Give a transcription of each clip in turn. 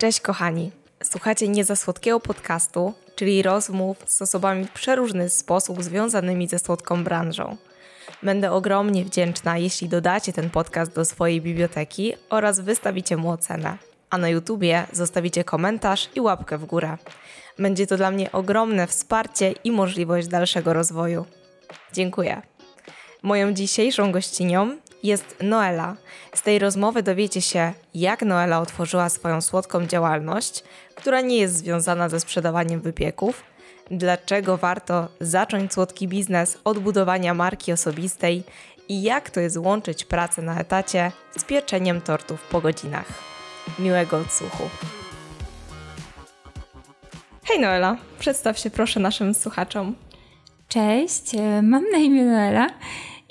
Cześć kochani. Słuchacie niezasłodkiego podcastu, czyli rozmów z osobami w przeróżny sposób związanymi ze słodką branżą. Będę ogromnie wdzięczna, jeśli dodacie ten podcast do swojej biblioteki oraz wystawicie mu ocenę. A na YouTubie zostawicie komentarz i łapkę w górę. Będzie to dla mnie ogromne wsparcie i możliwość dalszego rozwoju. Dziękuję. Moją dzisiejszą gościnią jest Noela. Z tej rozmowy dowiecie się, jak Noela otworzyła swoją słodką działalność, która nie jest związana ze sprzedawaniem wypieków, dlaczego warto zacząć słodki biznes od budowania marki osobistej i jak to jest łączyć pracę na etacie z pieczeniem tortów po godzinach. Miłego odsłuchu. Hej Noela, przedstaw się proszę naszym słuchaczom. Cześć, e, mam na imię Noela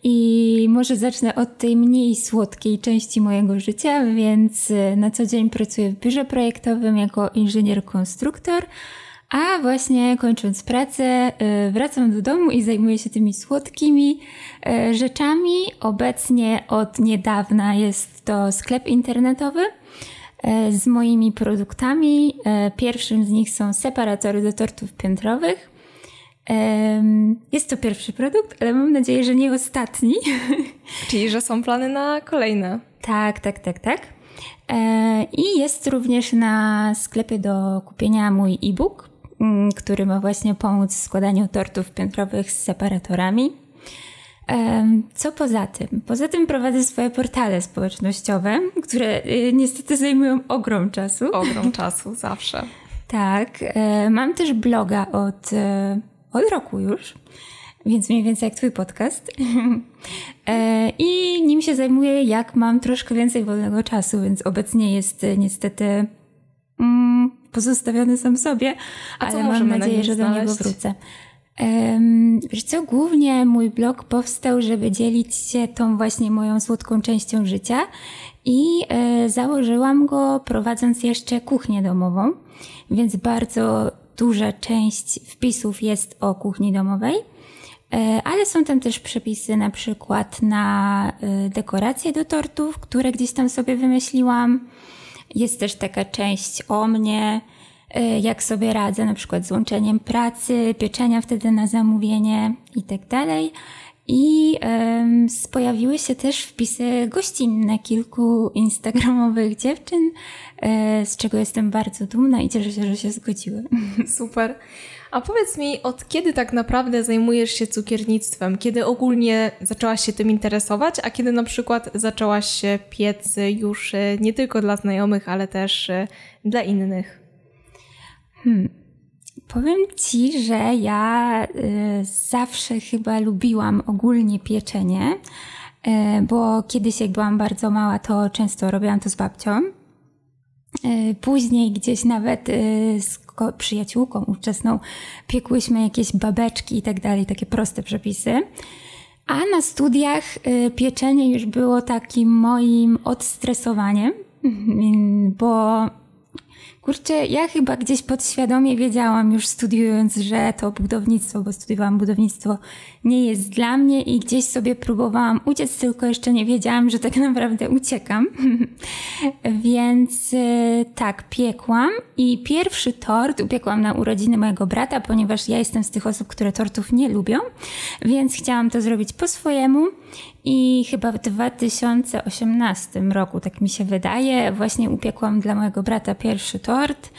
i może zacznę od tej mniej słodkiej części mojego życia, więc e, na co dzień pracuję w biurze projektowym jako inżynier-konstruktor, a właśnie kończąc pracę, e, wracam do domu i zajmuję się tymi słodkimi rzeczami. Obecnie od niedawna jest to sklep internetowy z moimi produktami. Pierwszym z nich są separatory do tortów piętrowych. Jest to pierwszy produkt, ale mam nadzieję, że nie ostatni. Czyli, że są plany na kolejne. Tak, tak, tak, tak. E, I jest również na sklepie do kupienia mój e-book, mm, który ma właśnie pomóc w składaniu tortów piętrowych z separatorami. Co poza tym? Poza tym prowadzę swoje portale społecznościowe, które y, niestety zajmują ogrom czasu. Ogrom czasu, zawsze. tak. E, mam też bloga od e, od roku już, więc mniej więcej jak Twój podcast. E, I nim się zajmuję, jak mam troszkę więcej wolnego czasu, więc obecnie jest e, niestety mm, pozostawiony sam sobie, A ale mam nadzieję, że do niego wrócę. Um, wiesz co, głównie mój blog powstał, żeby dzielić się tą właśnie moją słodką częścią życia i e, założyłam go prowadząc jeszcze kuchnię domową, więc bardzo duża część wpisów jest o kuchni domowej, e, ale są tam też przepisy na przykład na e, dekoracje do tortów, które gdzieś tam sobie wymyśliłam. Jest też taka część o mnie, e, jak sobie radzę na przykład z łączeniem pracy, pieczenia wtedy na zamówienie i tak dalej. I um, pojawiły się też wpisy gościnne kilku instagramowych dziewczyn, e, z czego jestem bardzo dumna i cieszę się, że się zgodziły. Super. A powiedz mi, od kiedy tak naprawdę zajmujesz się cukiernictwem? Kiedy ogólnie zaczęłaś się tym interesować, a kiedy na przykład zaczęłaś się piec już e, nie tylko dla znajomych, ale też e, dla innych? Hmm. Powiem Ci, że ja y, zawsze chyba lubiła ogólnie pieczenie, y, bo kiedyś jak byłam bardzo mała, to często robiłam to z babcią. Y, później gdzieś nawet z przyjaciółką ówczesną piekłyśmy jakieś babeczki i tak dalej, takie proste przepisy. A na studiach pieczenie już było takim moim odstresowaniem, bo Kurczę, ja chyba gdzieś podświadomie wiedziałam już studiując, że to budownictwo, bo studiowałam budownictwo, nie jest dla mnie i gdzieś sobie próbowałam uciec, tylko jeszcze nie wiedziałam, że tak naprawdę uciekam. Więc y, tak, piekłam i pierwszy tort upiekłam na urodziny mojego brata, ponieważ ja jestem z tych osób, które tortów nie lubią, więc chciałam to zrobić po swojemu. I chyba w 2018 roku, tak mi się wydaje, właśnie upiekłam dla mojego brata pierwszy tort,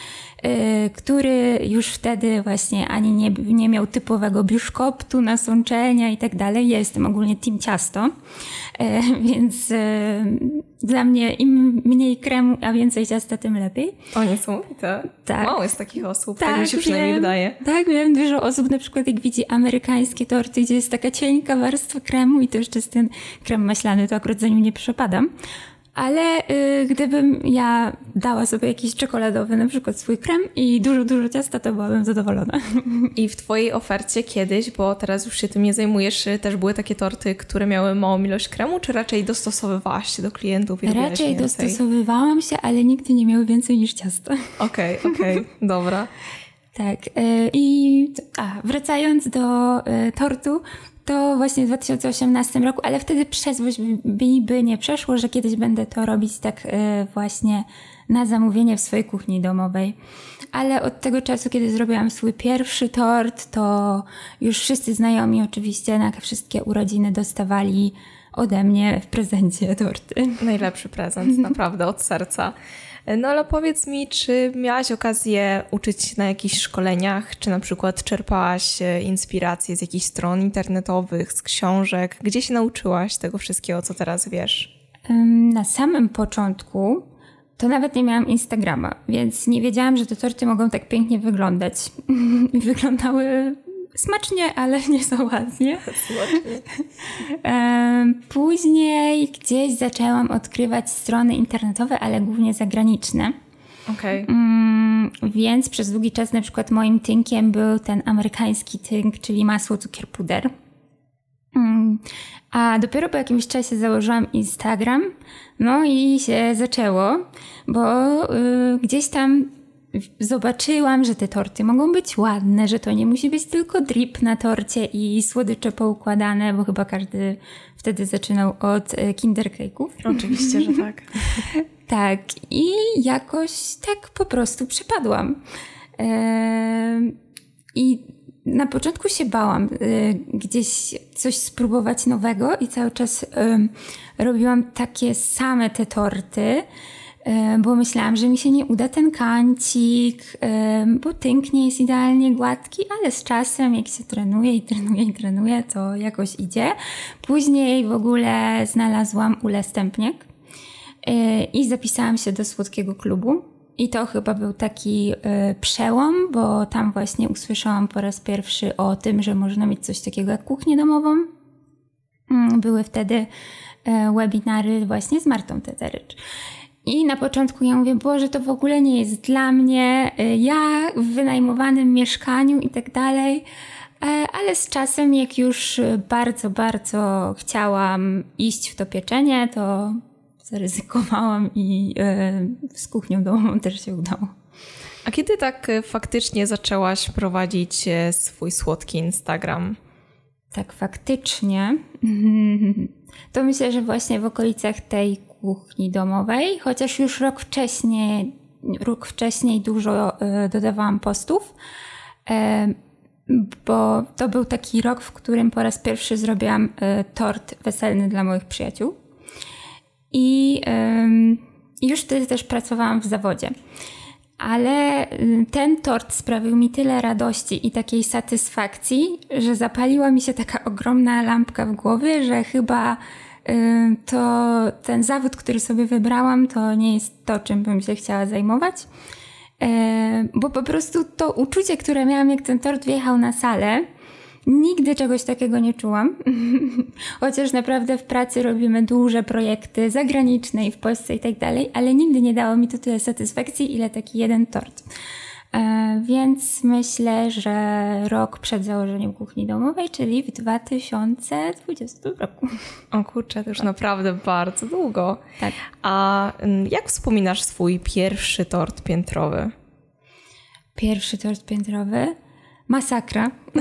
który już wtedy właśnie ani nie, nie miał typowego biszkoptu, nasączenia i tak dalej. Ja jestem ogólnie team ciasto, yy, więc yy, dla mnie im mniej kremu, a więcej ciasta, tym lepiej. O, niesamowite. Tak. Mało jest takich osób, tak, tak mi się przynajmniej wiem, wydaje. Tak, wiem dużo osób, na przykład jak widzi amerykańskie torty, gdzie jest taka cienka warstwa kremu i to jeszcze jest ten krem maślany, to akurat za nim nie przepadam. Ale y, gdybym ja dała sobie jakiś czekoladowy, na przykład swój krem i dużo, dużo ciasta, to byłabym zadowolona. I w Twojej ofercie kiedyś, bo teraz już się tym nie zajmujesz, też były takie torty, które miały małą ilość kremu, czy raczej dostosowywałaś się do klientów? I raczej dostosowywałam się, ale nigdy nie miały więcej niż ciasto. Okej, okay, okej, okay, dobra. Tak. I a, wracając do tortu, to właśnie w 2018 roku, ale wtedy przez mi by nie przeszło, że kiedyś będę to robić tak właśnie na zamówienie w swojej kuchni domowej. Ale od tego czasu, kiedy zrobiłam swój pierwszy tort, to już wszyscy znajomi oczywiście na wszystkie urodziny dostawali ode mnie w prezencie torty. Najlepszy prezent, naprawdę, od serca. No ale powiedz mi, czy miałaś okazję uczyć się na jakichś szkoleniach, czy na przykład czerpałaś e, inspirację z jakichś stron internetowych, z książek? Gdzie się nauczyłaś tego wszystkiego, co teraz wiesz? Na samym początku to nawet nie miałam Instagrama, więc nie wiedziałam, że te torty mogą tak pięknie wyglądać. Wyglądały smacznie, ale nie za ładnie. Smacznie. Później gdzieś zaczęłam odkrywać strony internetowe, ale głównie zagraniczne. Okay. Mm, więc przez długi czas na przykład moim tynkiem był ten amerykański tynk, czyli masło, cukier, puder. Mm, a dopiero po jakimś czasie założyłam Instagram, no i się zaczęło, bo y, gdzieś tam zobaczyłam, że te torty mogą być ładne, że to nie musi być tylko drip na torcie i słodycze poukładane, bo chyba każdy wtedy zaczynał od y, kinder cake'ów. Oczywiście, że tak. tak. I jakoś tak po prostu przepadłam. Eee, I na początku się bałam y, gdzieś coś spróbować nowego i cały czas robiłam takie same te torty, bo myślałam, że mi się nie uda ten kancik, y, bo tynk nie jest idealnie gładki, ale z czasem jak się trenuje i trenuje i trenuje, to jakoś idzie. Później w ogóle znalazłam Ule Stępniak y, i zapisałam się do Słodkiego Klubu i to chyba był taki przełom, bo tam właśnie usłyszałam po raz pierwszy o tym, że można mieć coś takiego jak kuchnię domową. Mm, były wtedy webinary właśnie z Martą Teterycz. I na początku ja mówię, Boże, to w ogóle nie jest dla mnie, y, ja w wynajmowanym mieszkaniu i tak dalej. Ale z czasem, jak już bardzo, bardzo chciałam iść w to pieczenie, to zaryzykowałam i e, z kuchnią domową też się udało. A kiedy tak e, faktycznie zaczęłaś prowadzić e, swój słodki Instagram? Tak, faktycznie. To myślę, że właśnie w okolicach tej kuchni domowej, chociaż już rok wcześniej, rok wcześniej dużo dodawałam postów, bo to był taki rok, w którym po raz pierwszy zrobiłam tort weselny dla moich przyjaciół. I już wtedy też pracowałam w zawodzie. Ale ten tort sprawił mi tyle radości i takiej satysfakcji, że zapaliła mi się taka ogromna lampka w głowie, że chyba to ten zawód, który sobie wybrałam, to nie jest to, czym bym się chciała zajmować. Bo po prostu to uczucie, które miałam, jak ten tort wjechał na salę, Nigdy czegoś takiego nie czułam. Chociaż naprawdę w pracy robimy duże projekty zagraniczne i w Polsce i tak dalej, ale nigdy nie dało mi to tyle satysfakcji, ile taki jeden tort. E, więc myślę, że rok przed założeniem kuchni domowej, czyli w 2020 roku. O kurczę, to już naprawdę bardzo długo. Tak. A mm, jak wspominasz swój pierwszy tort piętrowy? Pierwszy tort piętrowy? Masakra.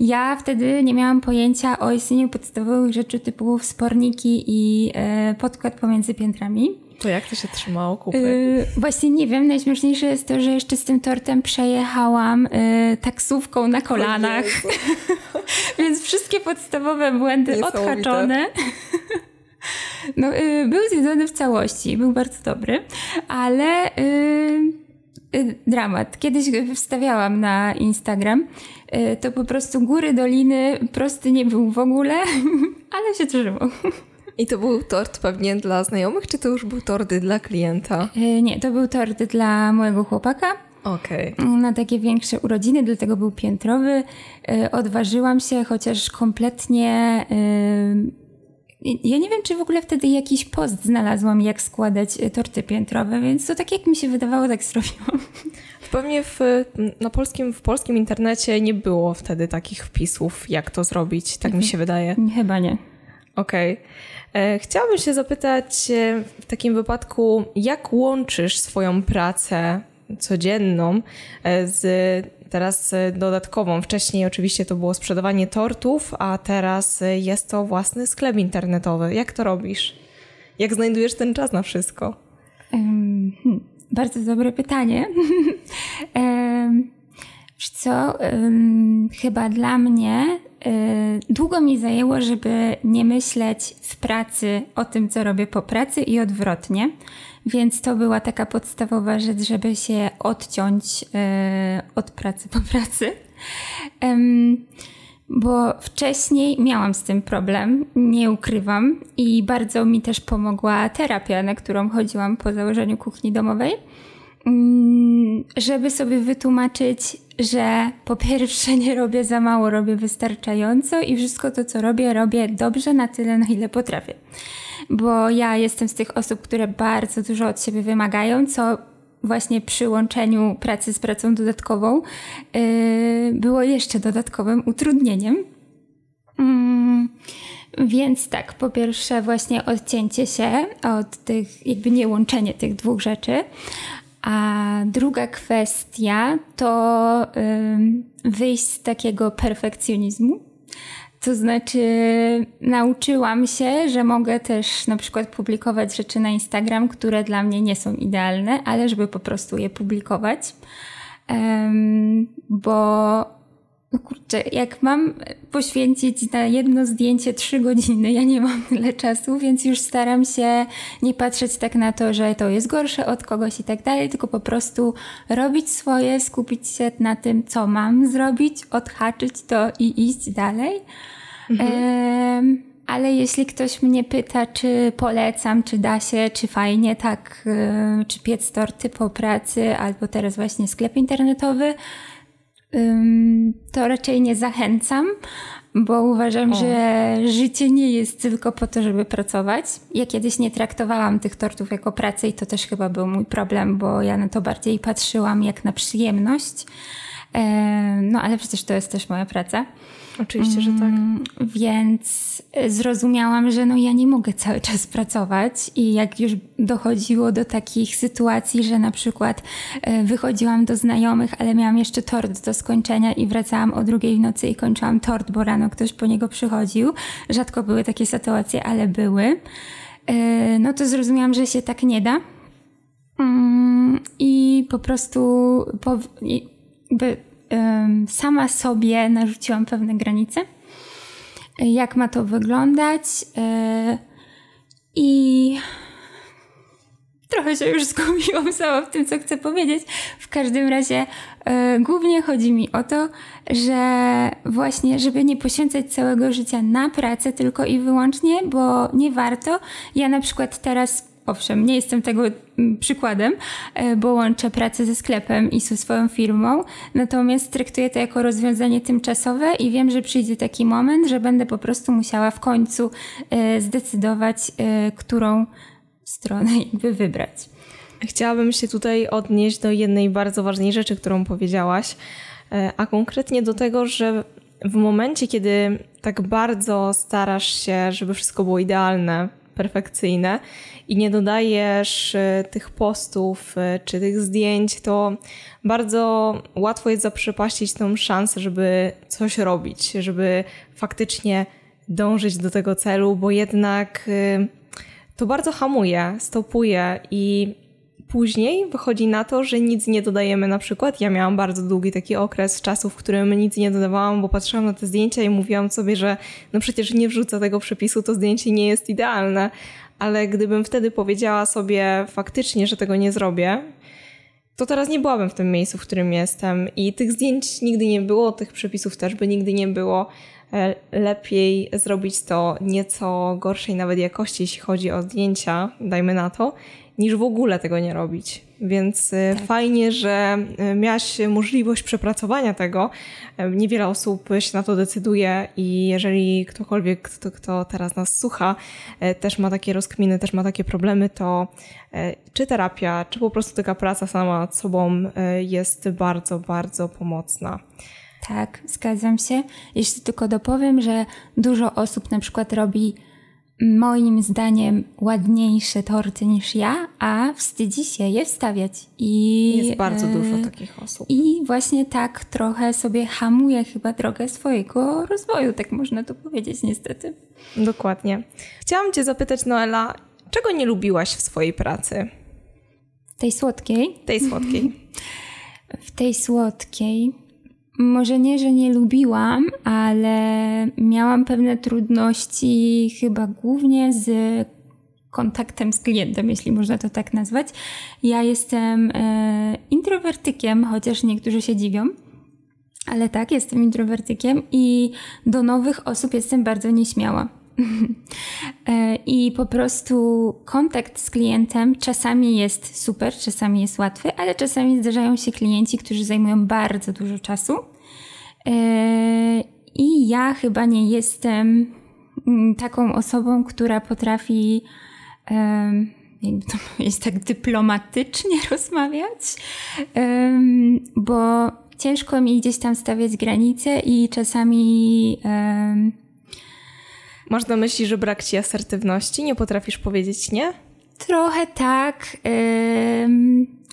Ja wtedy nie miałam pojęcia o istnieniu podstawowych rzeczy typu wsporniki i e, podkład pomiędzy piętrami. To jak to się trzymało kupy? Yy, właśnie nie wiem. Najśmieszniejsze jest to, że jeszcze z tym tortem przejechałam yy, taksówką na kolanach. Więc wszystkie podstawowe błędy odhaczone. no, yy, był zjedzony w całości. Był bardzo dobry. Ale Y, dramat. Kiedyś wstawiałam na Instagram, y, to po prostu góry, doliny, prosty nie był w ogóle, ale się trzymał. I to był tort pewnie dla znajomych, czy to już był tort dla klienta? Y, nie, to był tort dla mojego chłopaka. Okej. Okay. Na takie większe urodziny, dlatego był piętrowy. Odważyłam się, chociaż kompletnie ja nie wiem, czy w ogóle wtedy jakiś post znalazłam, jak składać e, torty piętrowe, więc to tak jak mi się wydawało, tak zrobiłam. Pewnie w, na polskim, w polskim internecie nie było wtedy takich wpisów, jak to zrobić, tak mi się wydaje. Chyba nie. Okej. Okay. E, chciałabym się zapytać e, w takim wypadku, jak łączysz swoją pracę codzienną z teraz dodatkową. Wcześniej oczywiście to było sprzedawanie tortów, a teraz jest to własny sklep internetowy. Jak to robisz? Jak znajdujesz ten czas na wszystko? Um, bardzo dobre pytanie. um, co, um, chyba dla mnie um, długo mi zajęło, żeby nie myśleć w pracy o tym, co robię po pracy i odwrotnie. Więc to była taka podstawowa rzecz, żeby się odciąć um, od pracy po pracy. Bo wcześniej miałam z tym problem, nie ukrywam, i bardzo mi też pomogła terapia, na którą chodziłam po założeniu kuchni domowej żeby sobie wytłumaczyć, że po pierwsze nie robię za mało, robię wystarczająco i wszystko to, co robię, robię dobrze na tyle, na ile potrafię. Bo ja jestem z tych osób, które bardzo dużo od siebie wymagają, co właśnie przy łączeniu pracy z pracą dodatkową yy, było jeszcze dodatkowym utrudnieniem. Mm, więc tak, po pierwsze właśnie odcięcie się od tych, jakby nie łączenie tych dwóch rzeczy, a druga kwestia to wyjść z takiego perfekcjonizmu. To znaczy, nauczyłam się, że mogę też na przykład publikować rzeczy na Instagram, które dla mnie nie są idealne, ale żeby po prostu je publikować. Bo no kurczę, jak mam poświęcić na jedno zdjęcie trzy godziny, ja nie mam tyle czasu, więc już staram się nie patrzeć tak na to, że to jest gorsze od kogoś i tak dalej, tylko po prostu robić swoje, skupić się na tym, co mam zrobić, odhaczyć to i iść dalej. Mhm. ale jeśli ktoś mnie pyta, czy polecam, czy da się, czy fajnie tak, czy piec torty po pracy, albo teraz właśnie sklep internetowy, to raczej nie zachęcam, bo uważam, o. że życie nie jest tylko po to, żeby pracować. Ja kiedyś nie traktowałam tych tortów jako pracę i to też chyba był mój problem, bo ja na to bardziej patrzyłam jak na przyjemność. No ale przecież to jest też moja praca. Oczywiście, że tak. Mm, więc zrozumiałam, że no ja nie mogę cały czas pracować i jak już dochodziło do takich sytuacji, że na przykład e, wychodziłam do znajomych, ale miałam jeszcze tort do skończenia i wracałam o drugiej w nocy i kończyłam tort, bo rano ktoś po niego przychodził. Rzadko były takie sytuacje, ale były. E, no to zrozumiałam, że się tak nie da. Mm, I po prostu po, sama sobie narzuciłam pewne granice, jak ma to wyglądać e, i trochę się już zgubiłam sama w tym, co chcę powiedzieć. W każdym razie e, głównie chodzi mi o to, że właśnie, żeby nie poświęcać całego życia na pracę tylko i wyłącznie, bo nie warto. Ja na przykład teraz owszem, nie jestem tego mm, przykładem, e, bo łączę pracę ze sklepem i ze swoją firmą, natomiast traktuję to jako rozwiązanie tymczasowe i wiem, że przyjdzie taki moment, że będę po prostu musiała w końcu e, zdecydować, e, którą stronę jakby wybrać. Chciałabym się tutaj odnieść do jednej bardzo ważnej rzeczy, którą powiedziałaś, a konkretnie do tego, że w momencie, kiedy tak bardzo starasz się, żeby wszystko było idealne, perfekcyjne i nie dodajesz e, tych postów e, czy tych zdjęć, to bardzo łatwo jest zaprzepaścić tą szansę, żeby coś robić, żeby faktycznie dążyć do tego celu, bo jednak e, to bardzo hamuje, stopuje i później wychodzi na to, że nic nie dodajemy na przykład. Ja miałam bardzo długi taki okres czasu, w którym nic nie dodawałam, bo patrzyłam na te zdjęcia i mówiłam sobie, że no przecież nie wrzucę tego przepisu, to zdjęcie nie jest idealne. Ale gdybym wtedy powiedziała sobie faktycznie, że tego nie zrobię, to teraz nie byłabym w tym miejscu, w którym jestem. I tych zdjęć nigdy nie było, tych przepisów też by nigdy nie było. E, lepiej zrobić to nieco gorszej nawet jakości, jeśli chodzi o zdjęcia, dajmy na to, niż w ogóle tego nie robić. Więc y, tak. fajnie, że y, miałaś możliwość przepracowania tego. Y, niewiele osób się na to decyduje i jeżeli ktokolwiek, kto, kto teraz nas słucha, też ma takie rozkminy, też ma takie problemy, to czy terapia, czy po prostu taka praca sama nad sobą jest bardzo, bardzo pomocna. Tak, zgadzam się. Jeśli tylko dopowiem, że dużo osób na przykład robi moim zdaniem ładniejsze torty niż ja, a wstydzi się je wstawiać. I, Jest bardzo dużo takich osób. I właśnie tak trochę sobie hamuje chyba drogę swojego rozwoju, tak można to powiedzieć niestety. Dokładnie. Chciałam Cię zapytać, Noela, czego nie lubiłaś w swojej pracy? Tej słodkiej? Tej słodkiej. w tej słodkiej. Może nie, że nie lubiłam, ale miałam pewne trudności, chyba głównie z kontaktem z klientem, jeśli można to tak nazwać. Ja jestem e, introwertykiem, chociaż niektórzy się dziwią. Ale tak, jestem introwertykiem i do nowych osób jestem bardzo nieśmiała. E, I po prostu kontakt z klientem czasami jest super, czasami jest łatwy, ale czasami zdarzają się klienci, którzy zajmują bardzo dużo czasu. E, I ja chyba nie jestem mm, taką osobą, która potrafi jakby to powiedzieć, tak dyplomatycznie rozmawiać, bo ciężko mi gdzieś tam stawiać granice i czasami Masz na myśli, że brak ci asertywności? Nie potrafisz powiedzieć nie? Trochę tak,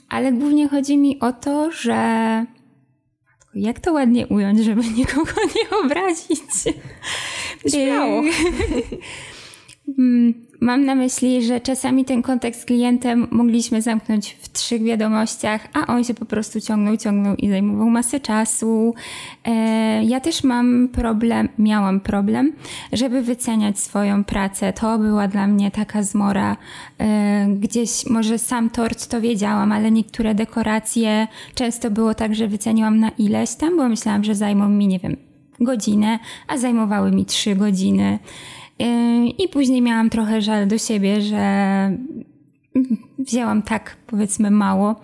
ale głównie chodzi mi o to, że jak to ładnie ująć, żeby nikogo nie obrazić? Śmiało. Mm, Mam na myśli, że czasami ten kontakt z klientem mogliśmy zamknąć w trzech wiadomościach, a on się po prostu ciągnął, ciągnął i zajmował masę czasu. E, ja też mam problem, miałam problem, żeby wyceniać swoją pracę. To była dla mnie taka zmora. E, gdzieś może sam tort to wiedziałam, ale niektóre dekoracje często było tak, że wyceniłam na ileś tam, bo myślałam, że zajmą mi, nie wiem, godzinę, a zajmowały mi trzy godziny. I później miałam trochę żal do siebie, że wzięłam tak powiedzmy mało.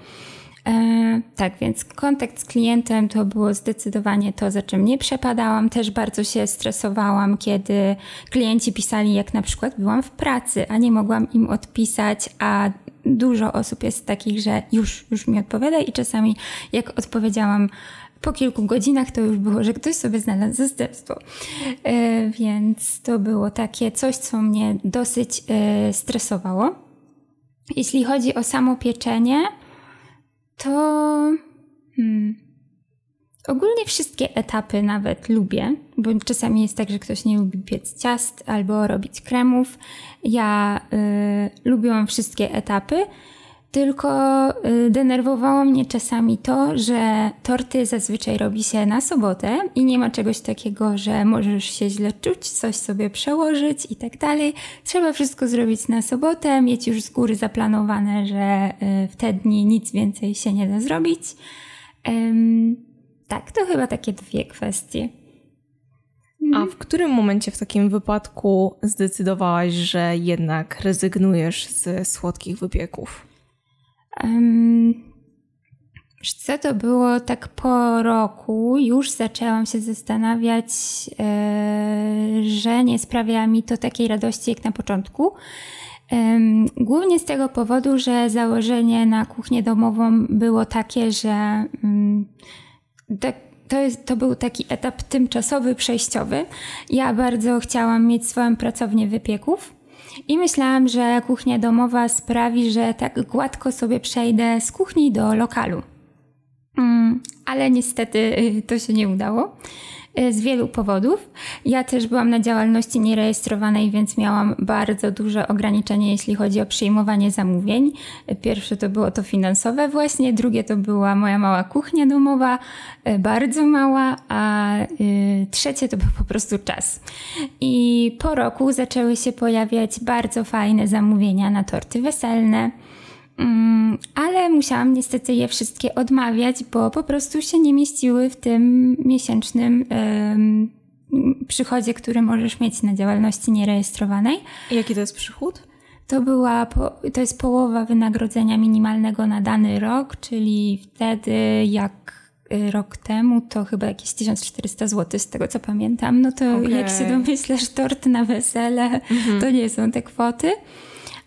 E, tak, więc kontakt z klientem to było zdecydowanie to, za czym nie przepadałam. Też bardzo się stresowałam, kiedy klienci pisali, jak na przykład byłam w pracy, a nie mogłam im odpisać, a dużo osób jest takich, że już, już mi odpowiada i czasami jak odpowiedziałam po kilku godzinach to już było, że ktoś sobie znalazł zastępstwo. E, więc to było takie coś, co mnie dosyć e, stresowało. Jeśli chodzi o samo pieczenie, to hmm, ogólnie wszystkie etapy nawet lubię, bo czasami jest tak, że ktoś nie lubi piec ciast albo robić kremów. Ja y, lubiłam wszystkie etapy. Tylko y, denerwowało mnie czasami to, że torty zazwyczaj robi się na sobotę i nie ma czegoś takiego, że możesz się źle czuć, coś sobie przełożyć i tak dalej. Trzeba wszystko zrobić na sobotę, mieć już z góry zaplanowane, że y, w te dni nic więcej się nie da zrobić. Tak, to chyba takie dwie kwestie. A w którym momencie w takim wypadku zdecydowałaś, że jednak rezygnujesz ze słodkich wypieków? Um, co to było tak po roku, już zaczęłam się zastanawiać, e, że nie sprawia mi to takiej radości jak na początku. Głównie z tego powodu, że założenie na kuchnię domową było takie, że to, jest, to był taki etap tymczasowy, przejściowy. Ja bardzo chciałam mieć swoją pracownię wypieków. I myślałam, że kuchnia domowa sprawi, że tak gładko sobie przejdę z kuchni do lokalu. Mm, ale niestety y, to się nie udało. Y, z wielu powodów. Ja też byłam na działalności nierejestrowanej, więc miałam bardzo duże ograniczenie, jeśli chodzi o przyjmowanie zamówień. Pierwsze to było to finansowe właśnie, drugie to była moja mała kuchnia domowa, y, bardzo mała, a y, trzecie to był po prostu czas. I po roku zaczęły się pojawiać bardzo fajne zamówienia na torty weselne. Mm, ale musiałam niestety je wszystkie odmawiać, bo po prostu się nie mieściły w tym miesięcznym przychodzie, który możesz mieć na działalności nierejestrowanej. I jaki to jest przychód? To była, to jest połowa wynagrodzenia minimalnego na dany rok, czyli wtedy jak y, rok temu to chyba jakieś 1400 zł z tego co pamiętam. No to okay. jak się domyślasz, tort na wesele, mhm. to nie są te kwoty.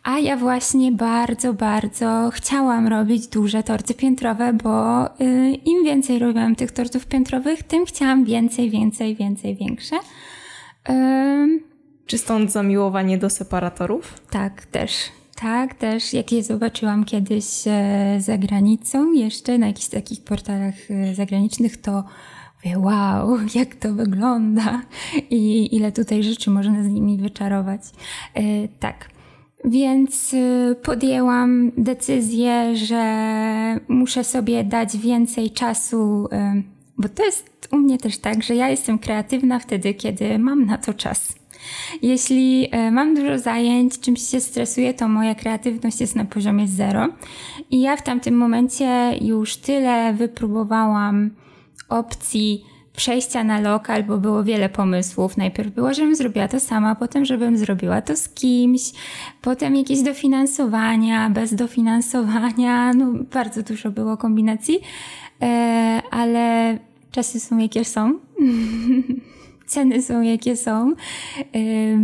A ja właśnie bardzo, bardzo chciałam robić duże torty piętrowe, bo y, im więcej robiłam tych tortów piętrowych, tym chciałam więcej, więcej, więcej, większe. Czy stąd zamiłowanie do separatorów? Tak, też. Tak, też jak je zobaczyłam kiedyś e, za granicą, jeszcze na jakichś takich portalach e, zagranicznych, to mówię, wow, jak to wygląda i ile tutaj rzeczy można z nimi wyczarować. E, tak. Więc podjęłam decyzję, że muszę sobie dać więcej czasu, bo to jest u mnie też tak, że ja jestem kreatywna wtedy, kiedy mam na to czas. Jeśli e, mam dużo zajęć, czymś się stresuję, to moja kreatywność jest na poziomie zero. I ja w tamtym momencie już tyle wypróbowałam opcji przejścia na lokal, bo było wiele pomysłów. Najpierw było, żebym zrobiła to sama, potem, żebym zrobiła to z kimś, potem jakieś dofinansowania, bez dofinansowania, no bardzo dużo było kombinacji, e, ale czasy są jakie są. ceny są jakie są,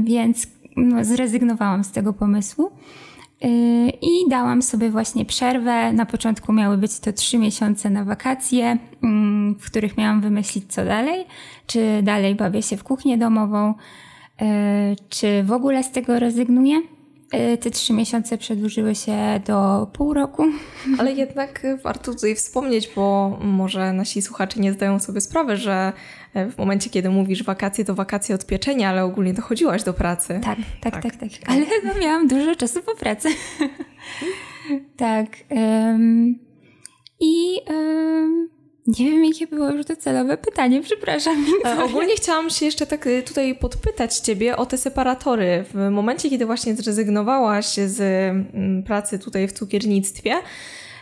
więc no, zrezygnowałam z tego pomysłu. I dałam sobie właśnie przerwę. Na początku miały być to trzy miesiące na wakacje, w których miałam wymyślić, co dalej. Czy dalej bawię się w kuchnię domową, czy w ogóle z tego rezygnuję. Te trzy miesiące przedłużyły się do pół roku. Ale jednak warto tutaj wspomnieć, bo może nasi słuchacze nie zdają sobie sprawy, że E, w momencie, kiedy mówisz wakacje, to wakacje od pieczenia, ale ogólnie dochodziłaś do pracy. Tak, tak, tak, tak. tak. Ale no, miałam dużo czasu po pracy. tak. Um, I um, nie wiem, jakie było już docelowe pytanie, przepraszam. E, ogólnie chciałam się jeszcze tak e, tutaj podpytać Ciebie o te separatory. W momencie, kiedy właśnie zrezygnowałaś z mm, pracy tutaj w cukiernictwie,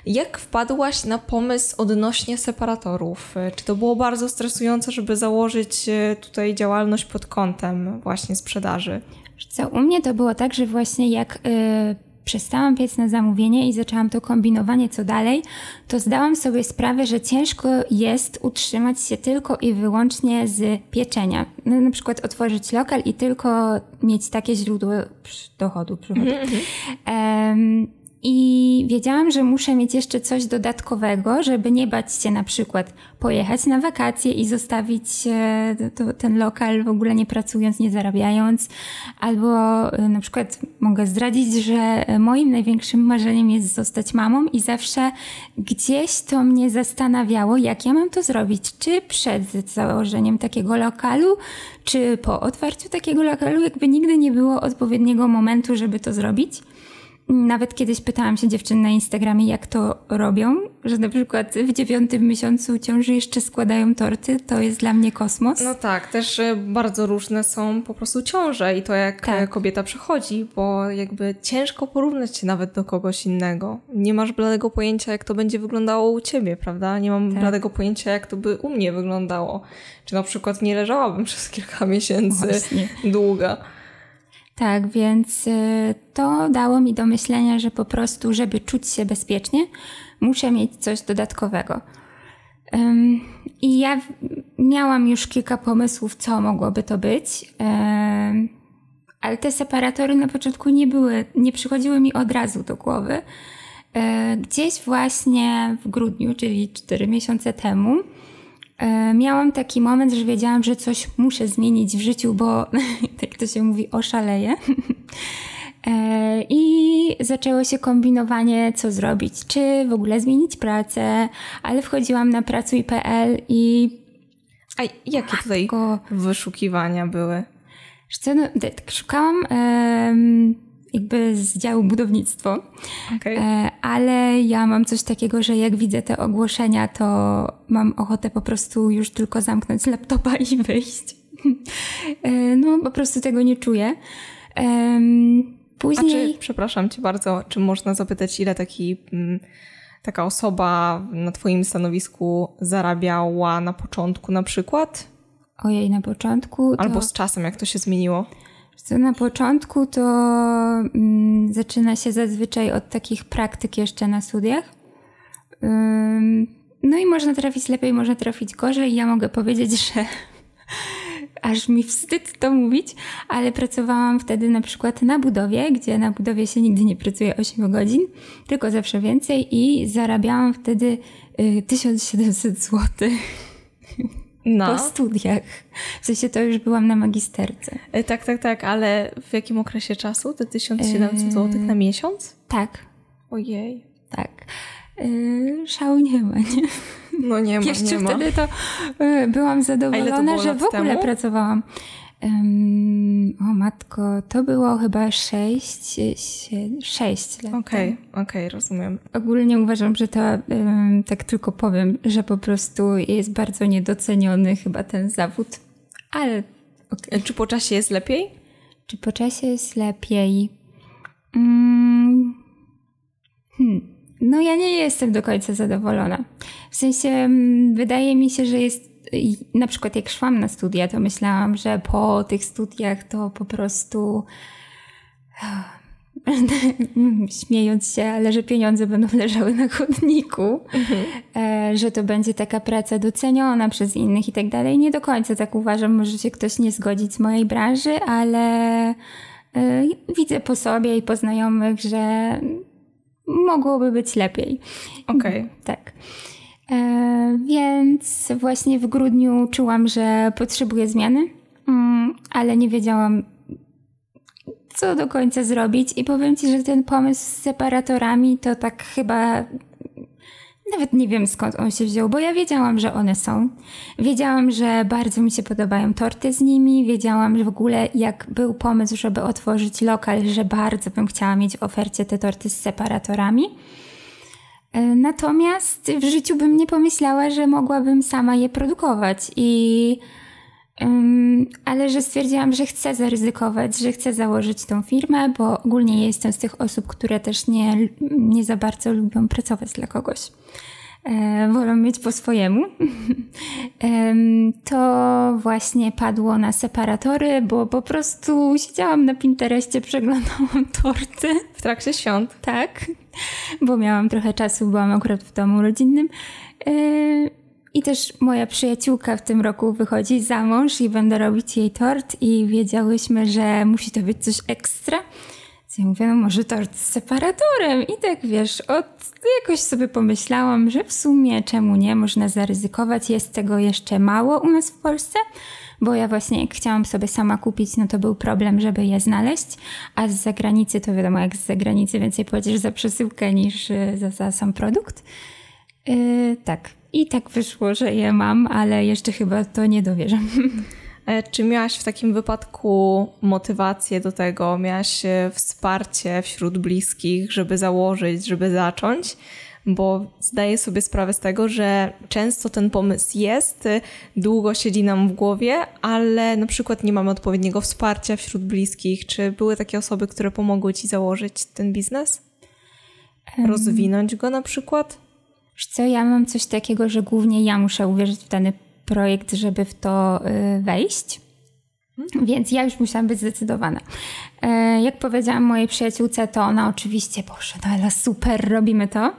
jak wpadłaś na pomysł odnośnie separatorów? Czy to było bardzo stresujące, żeby założyć e, tutaj działalność pod kątem właśnie sprzedaży? Co, u mnie to było tak, że właśnie jak yy, przestałam piec na zamówienie i zaczęłam to kombinowanie co dalej, to zdałam sobie sprawę, że ciężko jest utrzymać się tylko i wyłącznie z pieczenia. No, na przykład otworzyć lokal i tylko mieć takie źródło dochodu. Mm -hmm. I wiedziałam, że muszę mieć jeszcze coś dodatkowego, żeby nie bać się na przykład pojechać na wakacje i zostawić e, ten lokal w ogóle nie pracując, nie zarabiając. Albo e, na przykład mogę zdradzić, że moim największym marzeniem jest zostać mamą i zawsze gdzieś to mnie zastanawiało, jak ja mam to zrobić. Czy przed założeniem takiego lokalu, czy po otwarciu takiego lokalu, jakby nigdy nie było odpowiedniego momentu, żeby to zrobić. Nawet kiedyś pytałam się dziewczyn na Instagramie, jak to robią, że na przykład w dziewiątym miesiącu ciąży jeszcze składają torty, to jest dla mnie kosmos. No tak, też bardzo różne są po prostu ciąże i to jak tak. kobieta przechodzi, bo jakby ciężko porównać się nawet do kogoś innego. Nie masz bladego pojęcia, jak to będzie wyglądało u ciebie, prawda? Nie mam tak. bladego pojęcia, jak to by u mnie wyglądało. Czy na przykład nie leżałabym przez kilka miesięcy Właśnie. długa. Tak, więc y, to dało mi do myślenia, że po prostu, żeby czuć się bezpiecznie, muszę mieć coś dodatkowego. I ja miałam już kilka pomysłów, co mogłoby to być, ale te separatory na początku nie były, nie przychodziły mi od razu do głowy. Gdzieś właśnie w grudniu, czyli 4 miesiące temu, miałam taki moment, że wiedziałam, że coś muszę zmienić w życiu, bo tak to się mówi, oszaleję. E, I zaczęło się kombinowanie, co zrobić, czy w ogóle zmienić pracę, ale wchodziłam na pracuj.pl i. A jakie tutaj wyszukiwania były? No, szukałam um, jakby z działu budownictwo. Okay. E, ale ja mam coś takiego, że jak widzę te ogłoszenia, to mam ochotę po prostu już tylko zamknąć laptopa i wyjść. E, no, po prostu tego nie czuję. Później... A czy, przepraszam cię bardzo, czy można zapytać, ile taki, mm, taka osoba na twoim stanowisku zarabiała na początku na przykład? Ojej, na początku to... Albo z czasem, jak to się zmieniło? Co na początku to mm, zaczyna się zazwyczaj od takich praktyk jeszcze na studiach. No i można trafić lepiej, można trafić gorzej. Ja mogę powiedzieć, że aż mi wstyd to mówić, ale pracowałam wtedy na przykład na budowie, gdzie na budowie się nigdy nie pracuje 8 godzin, tylko zawsze więcej i zarabiałam wtedy y, 1700 zł. no. po studiach. W sensie to już byłam na magisterce. E, tak, tak, tak, ale w jakim okresie czasu? Te 1700 zł na miesiąc? Tak. Ojej. Tak. Yy, szału nie ma, nie? No nie ma, Jeszcze nie ma. wtedy to yy, byłam zadowolona, że w ogóle temu? pracowałam. O matko, to było chyba 6, 6 lat. Okej, okay, okej, okay, rozumiem. Ogólnie uważam, że to, tak tylko powiem, że po prostu jest bardzo niedoceniony chyba ten zawód, ale okay. Czy po czasie jest lepiej? Czy po czasie jest lepiej? Mm. Hmm. No ja nie jestem do końca zadowolona. W sensie mm, wydaje mi się, że jest na przykład jak szłam na studia, to myślałam, że po tych studiach to po prostu śmiejąc się, ale że pieniądze będą leżały na chodniku, mhm. E, że to będzie taka praca doceniona przez innych i tak dalej. Nie do końca tak uważam, może się ktoś nie zgodzić z mojej branży, ale e, widzę po sobie i po znajomych, że mogłoby być lepiej. Okej. Okay. Tak. E, więc właśnie w grudniu czułam, że potrzebuję zmiany, mm, ale nie wiedziałam, co do końca zrobić. I powiem Ci, że ten pomysł z separatorami to tak chyba nawet nie wiem skąd on się wziął, bo ja wiedziałam, że one są. Wiedziałam, że bardzo mi się podobają torty z nimi. Wiedziałam, że w ogóle jak był pomysł, żeby otworzyć lokal, że bardzo bym chciała mieć w ofercie te torty z separatorami. E, natomiast w życiu bym nie pomyślała, że mogłabym sama je produkować i um, ale że stwierdziłam, że chcę zaryzykować, że chcę założyć tą firmę, bo ogólnie jestem z tych osób, które też nie, nie za bardzo lubią pracować dla kogoś e, wolą mieć po swojemu, to właśnie padło na separatory, bo po prostu siedziałam na Pinterestie, przeglądałam torty. W trakcie świąt? Tak, bo miałam trochę czasu, byłam akurat w domu rodzinnym. E, I też moja przyjaciółka w tym roku wychodzi za mąż i będę robić jej tort i wiedziałyśmy, że musi to być coś ekstra. Ja mówię, no może tort z separatorem. I tak wiesz, od, jakoś sobie pomyślałam, że w sumie czemu nie, można zaryzykować. Jest tego jeszcze mało u nas w Polsce, bo ja właśnie jak chciałam sobie sama kupić, no to był problem, żeby je znaleźć. A z zagranicy to wiadomo, jak z zagranicy więcej płacisz za przesyłkę niż y, za, za sam produkt. Yy, tak. I tak wyszło, że je mam, ale jeszcze chyba to nie dowierzam. E, czy miałaś w takim wypadku motywację do tego, miałaś e, wsparcie wśród bliskich, żeby założyć, żeby zacząć? Bo zdaję sobie sprawę z tego, że często ten pomysł jest, e, długo siedzi nam w głowie, ale na przykład nie mamy odpowiedniego wsparcia wśród bliskich. Czy były takie osoby, które pomogły ci założyć ten biznes? Rozwinąć go na przykład? Wiesz co, ja mam coś takiego, że głównie ja muszę uwierzyć w dany projekt, żeby w to y, wejść. Więc ja już musiałam być zdecydowana. E, jak powiedziałam mojej przyjaciółce, to ona oczywiście, boże, no ale super, robimy to.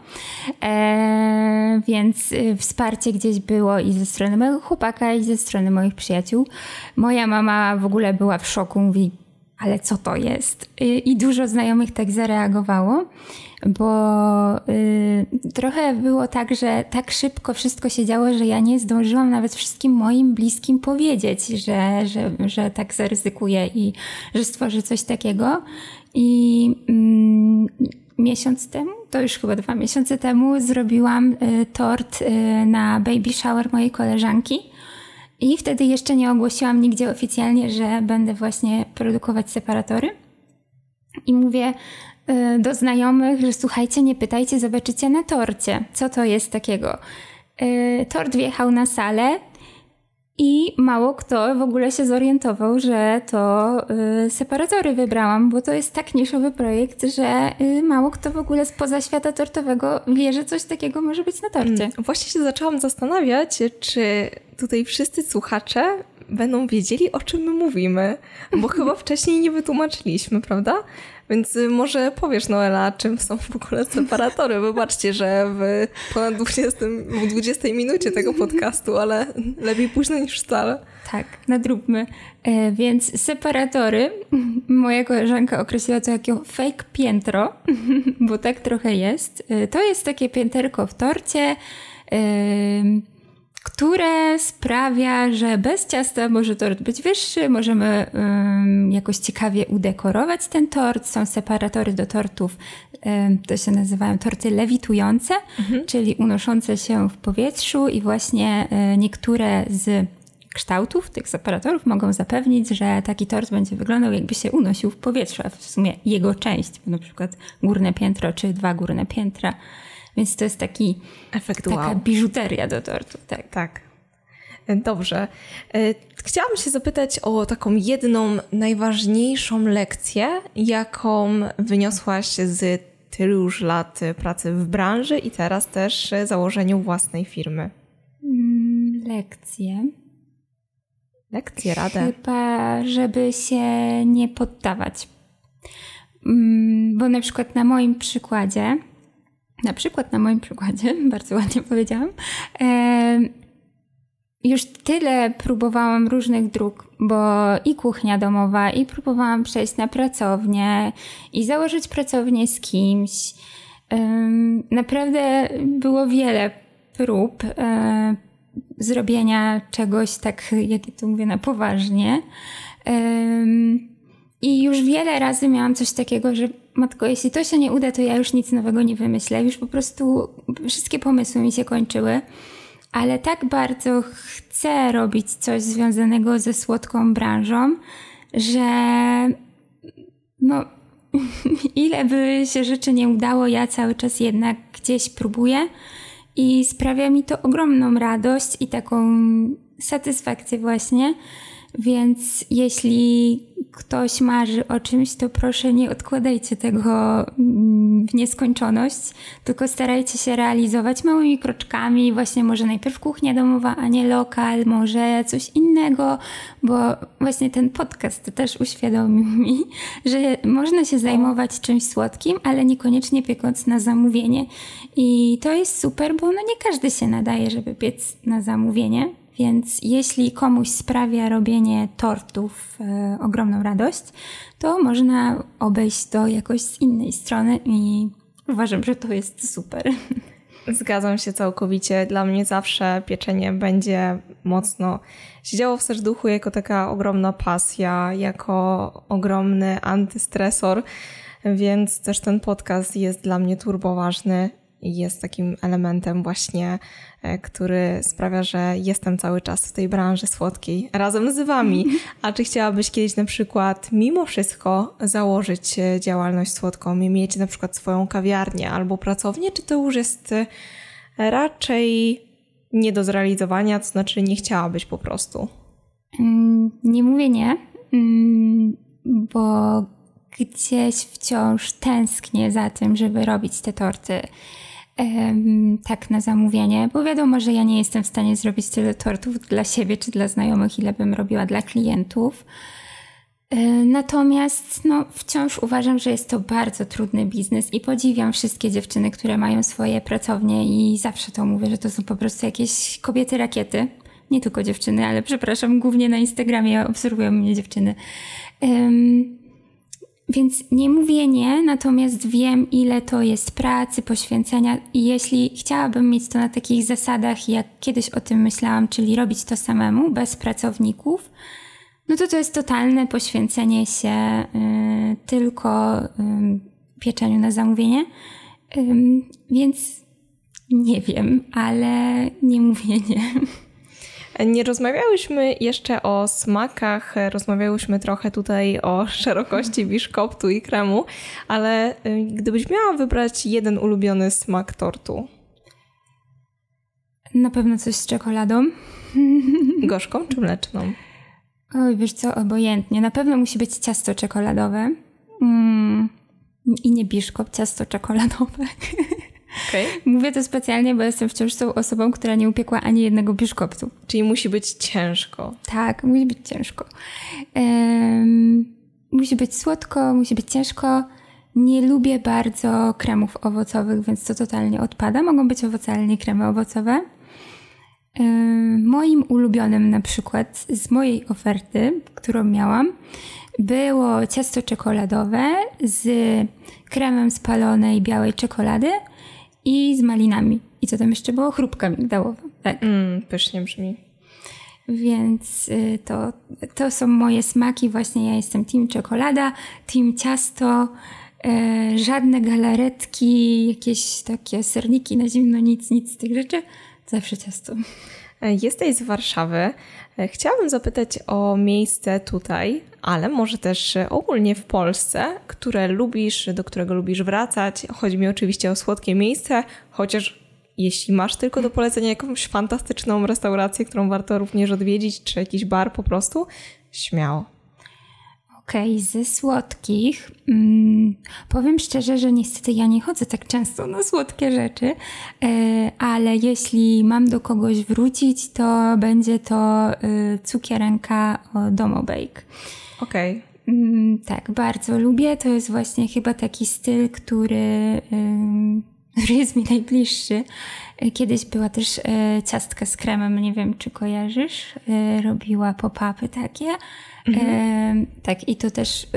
E, więc y, wsparcie gdzieś było i ze strony mojego chłopaka, i ze strony moich przyjaciół. Moja mama w ogóle była w szoku, mówi, ale co to jest? I dużo znajomych tak zareagowało, bo y, trochę było tak, że tak szybko wszystko się działo, że ja nie zdążyłam nawet wszystkim moim bliskim powiedzieć, że, że, że tak zaryzykuję i że stworzę coś takiego. I mm, miesiąc temu, to już chyba dwa miesiące temu, zrobiłam y, tort y, na baby shower mojej koleżanki i wtedy jeszcze nie ogłosiłam nigdzie oficjalnie, że będę właśnie produkować separatory. I mówię do znajomych, że słuchajcie, nie pytajcie, zobaczycie na torcie, co to jest takiego. Y, tort wjechał na salę, i mało kto w ogóle się zorientował, że to y, separatory wybrałam, bo to jest tak niszowy projekt, że mało kto w ogóle spoza świata tortowego wie, że coś takiego może być na torcie. Hmm. Właśnie się zaczęłam zastanawiać, czy tutaj wszyscy słuchacze będą wiedzieli, o czym my mówimy, bo chyba wcześniej nie wytłumaczyliśmy, prawda? Więc y, może powiesz, Noela, czym są w ogóle separatory. Wybaczcie, że w ponad 20, w 20 minucie tego podcastu, ale lepiej późno niż wcale. Tak, nadróbmy. E, więc separatory, moja koleżanka określiła to jako fake piętro, bo tak trochę jest. E, to jest takie pięterko w torcie. E, które sprawia, że bez ciasta może tort być wyższy, możemy um, jakoś ciekawie udekorować ten tort. Są separatory do tortów, um, to się nazywają torty lewitujące, mhm. czyli unoszące się w powietrzu i właśnie um, niektóre z kształtów tych separatorów mogą zapewnić, że taki tort będzie wyglądał jakby się unosił w powietrzu, a w sumie jego część, na przykład górne piętro czy dwa górne piętra. Więc to jest taki efekt taka wow. biżuteria do tortu. Tak. tak. Dobrze. E, chciałabym się zapytać o taką jedną najważniejszą lekcję, jaką wyniosłaś z tylu już lat pracy w branży i teraz też założeniu własnej firmy. Mm, lekcje. Lekcje, radę. Chyba, żeby się nie poddawać. Mm, bo na przykład na moim przykładzie, na przykład na moim przykładzie, bardzo ładnie powiedziałam, już tyle próbowałam różnych dróg, bo i kuchnia domowa, i próbowałam przejść na pracownię, i założyć pracownię z kimś. Naprawdę było wiele prób e, zrobienia czegoś tak, jak to mówię, na poważnie. I już wiele razy miałam coś takiego, że matko, jeśli to się nie uda, to ja już nic nowego nie wymyślę. Już po prostu wszystkie pomysły mi się kończyły. Ale tak bardzo chcę robić coś związanego ze słodką branżą, że no, ile by się rzeczy nie udało, ja cały czas jednak gdzieś próbuję i sprawia mi to ogromną radość i taką satysfakcję właśnie. Więc jeśli ktoś marzy o czymś, to proszę nie odkładajcie tego mm, w nieskończoność, tylko starajcie się realizować małymi kroczkami, właśnie może najpierw kuchnia domowa, a nie lokal, może coś innego, bo właśnie ten podcast też uświadomił mi, że można się zajmować czymś słodkim, ale niekoniecznie piekąc na zamówienie. I to jest super, bo no nie każdy się nadaje, żeby piec na zamówienie więc jeśli komuś sprawia robienie tortów e, ogromną radość, to można obejść to jakoś z innej strony i uważam, że to jest super. Zgadzam się całkowicie. Dla mnie zawsze pieczenie będzie mocno siedziało w serduchu jako taka ogromna pasja, jako ogromny antystresor, więc też ten podcast jest dla mnie turbo ważny jest takim elementem właśnie, e, który sprawia, że jestem cały czas w tej branży słodkiej razem z Wami. A czy chciałabyś kiedyś na przykład mimo wszystko założyć e, działalność słodką i mieć na przykład swoją kawiarnię albo pracownię, czy to już jest e, raczej nie do zrealizowania, to znaczy nie chciałabyś po prostu? Mm, nie mówię nie, mm, bo gdzieś wciąż tęsknię za tym, żeby robić te torty tak na zamówienie, bo wiadomo, że ja nie jestem w stanie zrobić tyle tortów dla siebie czy dla znajomych, ile bym robiła dla klientów. E, natomiast no, wciąż uważam, że jest to bardzo trudny biznes i podziwiam wszystkie dziewczyny, które mają swoje pracownie i zawsze to mówię, że to są po prostu jakieś kobiety rakiety. Nie tylko dziewczyny, ale przepraszam, głównie na Instagramie obserwują mnie dziewczyny. Um, więc nie mówię nie, natomiast wiem, ile to jest pracy, poświęcenia, i jeśli chciałabym mieć to na takich zasadach, jak kiedyś o tym myślałam, czyli robić to samemu, bez pracowników, no to to jest totalne poświęcenie się y, tylko y, pieczeniu na zamówienie. Y, więc nie wiem, ale nie mówię nie. Nie rozmawiałyśmy jeszcze o smakach, rozmawiałyśmy trochę tutaj o szerokości biszkoptu i kremu, ale y, gdybyś miała wybrać jeden ulubiony smak tortu? Na pewno coś z czekoladą. Gorzką czy mleczną? Oj, wiesz co, obojętnie. Na pewno musi być ciasto czekoladowe. Mm. I nie biszkop, ciasto czekoladowe. Okay. Mówię to specjalnie, bo jestem wciąż tą osobą, która nie upiekła ani jednego biszkoptu. Czyli musi być ciężko. Tak, musi być ciężko. Um, musi być słodko, musi być ciężko. Nie lubię bardzo kremów owocowych, więc to totalnie odpada. Mogą być owocalnie kremy owocowe. moim ulubionym na przykład z mojej oferty, którą miałam, było ciasto czekoladowe z kremem spalonej białej czekolady – i z malinami. I co tam jeszcze było? Chrupka migdałowa. Tak. Mm, pysznie brzmi. Więc y, to, to są moje smaki. Właśnie ja jestem team czekolada, team ciasto, e, żadne galaretki, jakieś takie serniki na zimno, nic, nic z tych rzeczy. Zawsze ciasto. E, jesteś z Warszawy. Chciałabym zapytać o miejsce tutaj, ale może też ogólnie w Polsce, które lubisz, do którego lubisz wracać. Chodzi mi oczywiście o słodkie miejsce, chociaż jeśli masz tylko do polecenia jakąś fantastyczną restaurację, którą warto również odwiedzić, czy jakiś bar po prostu, śmiało. Okej, okay, ze słodkich mm, powiem szczerze, że niestety ja nie chodzę tak często na słodkie rzeczy, e, ale jeśli mam do kogoś wrócić, to będzie to e, cukierenka Domo Bake. Okej. Okay. Mm, tak, bardzo lubię. To jest właśnie chyba taki styl, który który jest mi najbliższy. Kiedyś była też e, ciastka z kremem, nie wiem czy kojarzysz. E, robiła pop-upy takie. Mhm. E, tak, i to też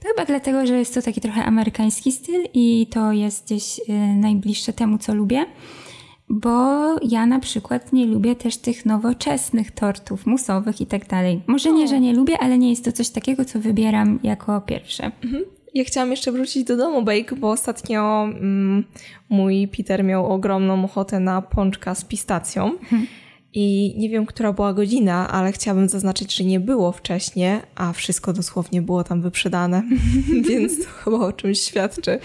to chyba dlatego, że jest to taki trochę amerykański styl i to jest gdzieś najbliższe temu, co lubię. Bo ja na przykład nie lubię też tych nowoczesnych tortów musowych i tak dalej. Może nie, że nie lubię, ale nie jest to coś takiego, co wybieram jako pierwsze. Mhm. Ja chciałam jeszcze wrócić do domu bake, bo ostatnio mm, mój Peter miał ogromną ochotę na pączka z pistacją. Hmm. I nie wiem, która była godzina, ale chciałabym zaznaczyć, że nie było wcześniej, a wszystko dosłownie było tam wyprzedane, więc to chyba o czymś świadczy.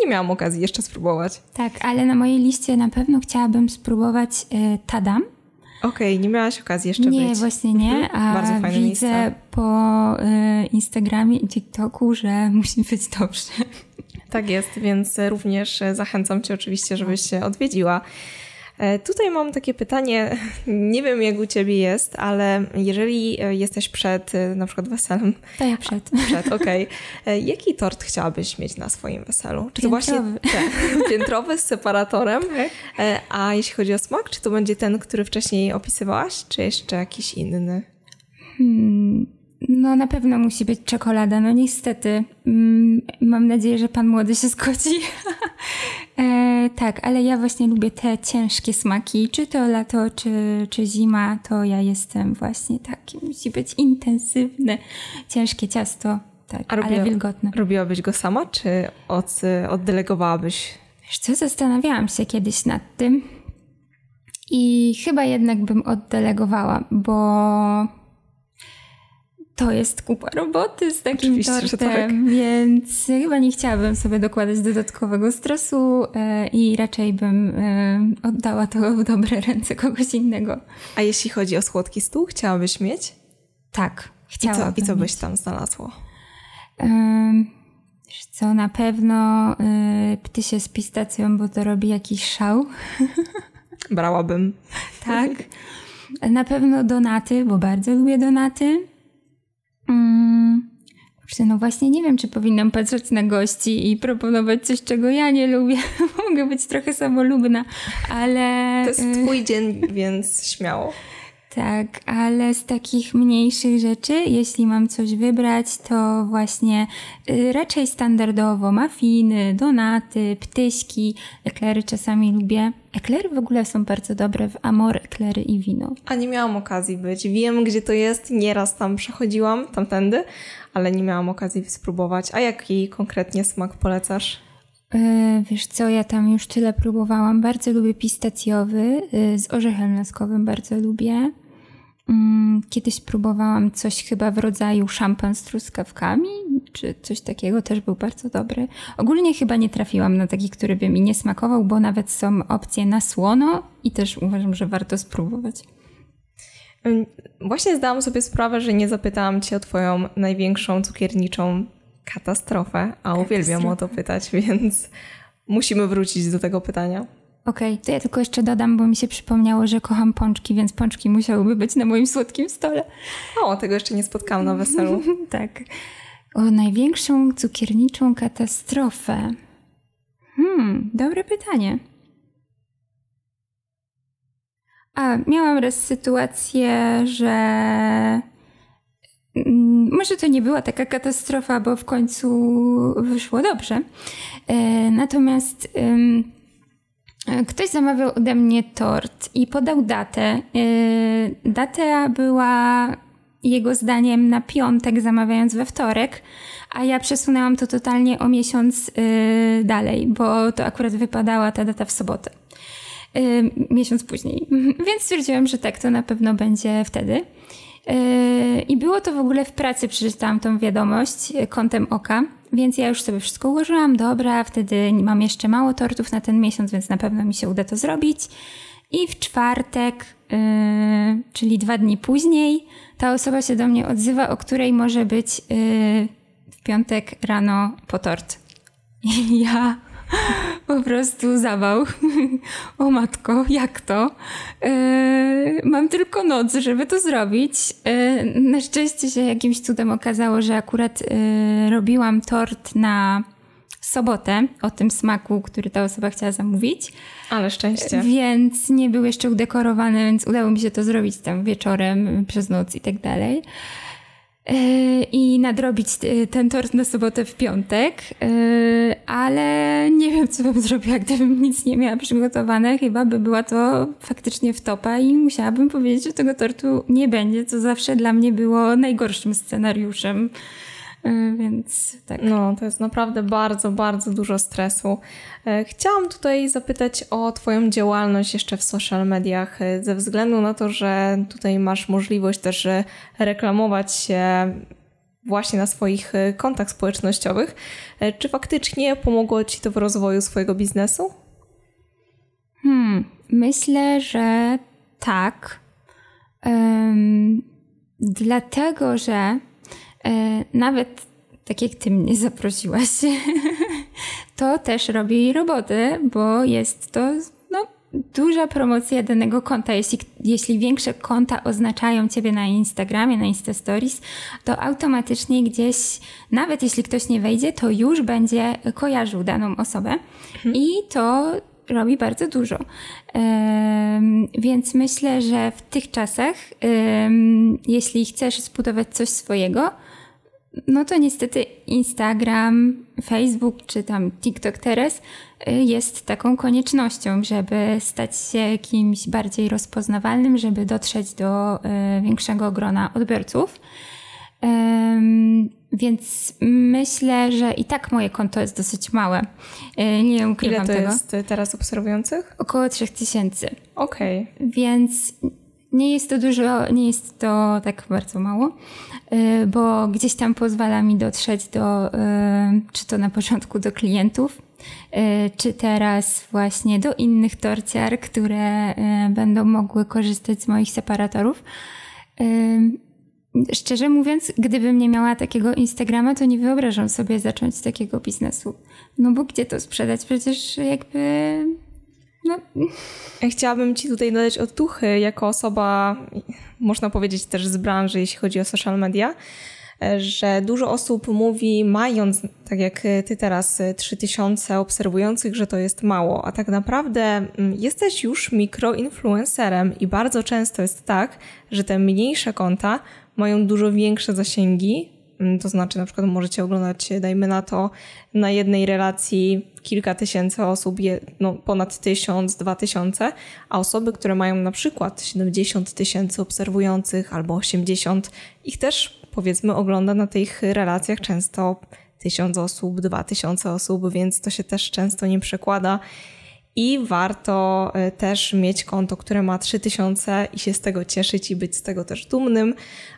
Nie miałam okazji jeszcze spróbować. Tak, ale na mojej liście na pewno chciałabym spróbować y, Tadam Okej, okay, nie miałaś okazji jeszcze nie, być. Nie, właśnie nie, mhm. a Bardzo fajne widzę miejsce. po y, Instagramie i TikToku, że musi być dobrze. Tak jest, więc również zachęcam Cię oczywiście, żebyś się odwiedziła. E, tutaj mam takie pytanie, nie wiem jak u Ciebie jest, ale jeżeli e, jesteś przed e, na przykład weselem. To ja przed. Przed, okej. Okay. Jaki tort chciałabyś mieć na swoim weselu? Czy to właśnie ten, piętrowy z separatorem? Tak. A jeśli chodzi o smak, czy to będzie ten, który wcześniej opisywałaś, czy jeszcze jakiś inny? Hmm. No na pewno musi być czekolada, no niestety. Mm, mam nadzieję, że pan młody się zgodzi. e, tak, ale ja właśnie lubię te ciężkie smaki. Czy to lato, czy, czy zima, to ja jestem właśnie taki. Musi być intensywne, ciężkie ciasto, tak, A ale wilgotne. Robiłabyś go sama, czy od, oddelegowałabyś? Wiesz co, zastanawiałam się kiedyś nad tym i chyba jednak bym oddelegowała, bo to jest kupa roboty z takim Oczywiście, tortem, tak. więc chyba nie chciałabym sobie dokładać dodatkowego stresu e, i raczej bym e, oddała to w dobre ręce kogoś innego. A jeśli chodzi o słodki stół, chciałabyś mieć? Tak, chciałabym. I co, i co byś tam znalazło? wiesz co, na pewno y, ptysie z pistacją, bo to robi jakiś szał. Brałabym. tak. Na pewno donaty, bo bardzo lubię donaty. Mm, no właśnie nie wiem, czy powinnam patrzeć na gości i proponować coś, czego ja nie lubię. Mogę być trochę samolubna, ale... To jest y, twój dzień, więc śmiało. Tak, ale z takich mniejszych rzeczy, jeśli mam coś wybrać, to właśnie y, raczej standardowo mafiny, donaty, ptyśki, eklery czasami lubię. Eklery w ogóle są bardzo dobre w amor, eklery i wino. A nie miałam okazji być. Wiem, gdzie to jest. Nieraz tam przechodziłam, tamtędy, ale nie miałam okazji spróbować. A jaki konkretnie smak polecasz? E, wiesz co, ja tam już tyle próbowałam. Bardzo lubię pistacjowy, y, z orzechem laskowym bardzo lubię. Mm, kiedyś próbowałam coś chyba w rodzaju szampan z truskawkami, czy coś takiego, też był bardzo dobry. Ogólnie chyba nie trafiłam na taki, który by mi nie smakował, bo nawet są opcje na słono i też uważam, że warto spróbować. Właśnie zdałam sobie sprawę, że nie zapytałam Cię o Twoją największą cukierniczą katastrofę, a uwielbiam o to pytać, więc musimy wrócić do tego pytania. Okej, okay, to ja tylko jeszcze dodam, bo mi się przypomniało, że kocham pączki, więc pączki musiałyby być na moim słodkim stole. O, tego jeszcze nie spotkałam na weselu. tak. O największą cukierniczą katastrofę. Hmm, dobre pytanie. A, miałam raz sytuację, że mm, może to nie była taka katastrofa, bo w końcu wyszło dobrze. E, natomiast Ktoś zamawiał ode mnie tort i podał datę. Data była jego zdaniem na piątek, zamawiając we wtorek, a ja przesunęłam to totalnie o miesiąc dalej, bo to akurat wypadała ta data w sobotę. Miesiąc później. Więc stwierdziłam, że tak, to na pewno będzie wtedy. I było to w ogóle w pracy, przeczytałam tą wiadomość kątem oka, więc ja już sobie wszystko ułożyłam. Dobra, wtedy mam jeszcze mało tortów na ten miesiąc, więc na pewno mi się uda to zrobić. I w czwartek, yy, czyli dwa dni później, ta osoba się do mnie odzywa, o której może być yy, w piątek rano po tort. I ja po prostu zawał. o matko, jak to? Yy, mam tylko noc, żeby to zrobić. Yy, na szczęście się jakimś cudem okazało, że akurat yy, robiłam tort na sobotę o tym smaku, który ta osoba chciała zamówić. Ale szczęście. Więc nie był jeszcze udekorowany, więc udało mi się to zrobić tam wieczorem, przez noc i tak dalej. E, i nadrobić e, ten tort na sobotę w piątek, e, ale nie wiem, co bym zrobiła, gdybym nic nie miała przygotowane. Chyba by była to faktycznie wtopa i musiałabym powiedzieć, że tego tortu nie będzie, co zawsze dla mnie było najgorszym scenariuszem. E, więc tak. No, to jest naprawdę bardzo, bardzo dużo stresu. Chciałam tutaj zapytać o Twoją działalność jeszcze w social mediach, ze względu na to, że tutaj masz możliwość też reklamować się właśnie na swoich kontach społecznościowych. Czy faktycznie pomogło Ci to w rozwoju swojego biznesu? Hmm, myślę, że tak. Um, dlatego, że E, nawet tak jak ty mnie zaprosiłaś, to też robi roboty, bo jest to duża promocja danego konta. Jeśli, jeśli większe konta oznaczają ciebie na Instagramie, na Insta Stories, to automatycznie gdzieś, nawet jeśli ktoś nie wejdzie, to już będzie kojarzył daną osobę. Mhm. I to robi bardzo dużo. Um, więc myślę, że w tych czasach, um, jeśli chcesz zbudować coś swojego, no to niestety Instagram, Facebook czy tam TikTok teraz y, jest taką koniecznością, żeby stać się kimś bardziej rozpoznawalnym, żeby dotrzeć do y, większego grona odbiorców. Więc myślę, że i tak moje konto jest dosyć małe. Y, nie ukrywam Ile to tego. jest teraz obserwujących? Około 3000. Okej. Okay. Więc nie jest to dużo, nie jest to tak bardzo mało, y, bo gdzieś tam pozwala mi dotrzeć do, y, czy to na początku do klientów, y, czy teraz właśnie do innych torciar, które będą mogły korzystać z moich separatorów. Szczerze mówiąc, gdybym nie miała takiego Instagrama, to nie wyobrażam sobie zacząć takiego biznesu. No bo gdzie to sprzedać? Przecież jakby no. Chciałabym Ci tutaj dodać otuchy jako osoba, można powiedzieć też z branży, jeśli chodzi o social media, że dużo osób mówi, mając, tak jak Ty teraz, 3000 obserwujących, że to jest mało, a tak naprawdę mm, jesteś już mikroinfluencerem i bardzo często jest tak, że te mniejsze konta mają dużo większe zasięgi to znaczy, na przykład możecie oglądać, dajmy na to, na jednej relacji kilka tysięcy osób, no ponad tysiąc, dwa tysiące, a osoby, które mają na przykład 70 tysięcy obserwujących albo 80, ich też powiedzmy ogląda na tych relacjach często tysiąc osób, dwa tysiące osób, więc to się też często nie przekłada i warto e, też mieć konto, które ma 3000 i się z tego cieszyć i być z tego też dumnym,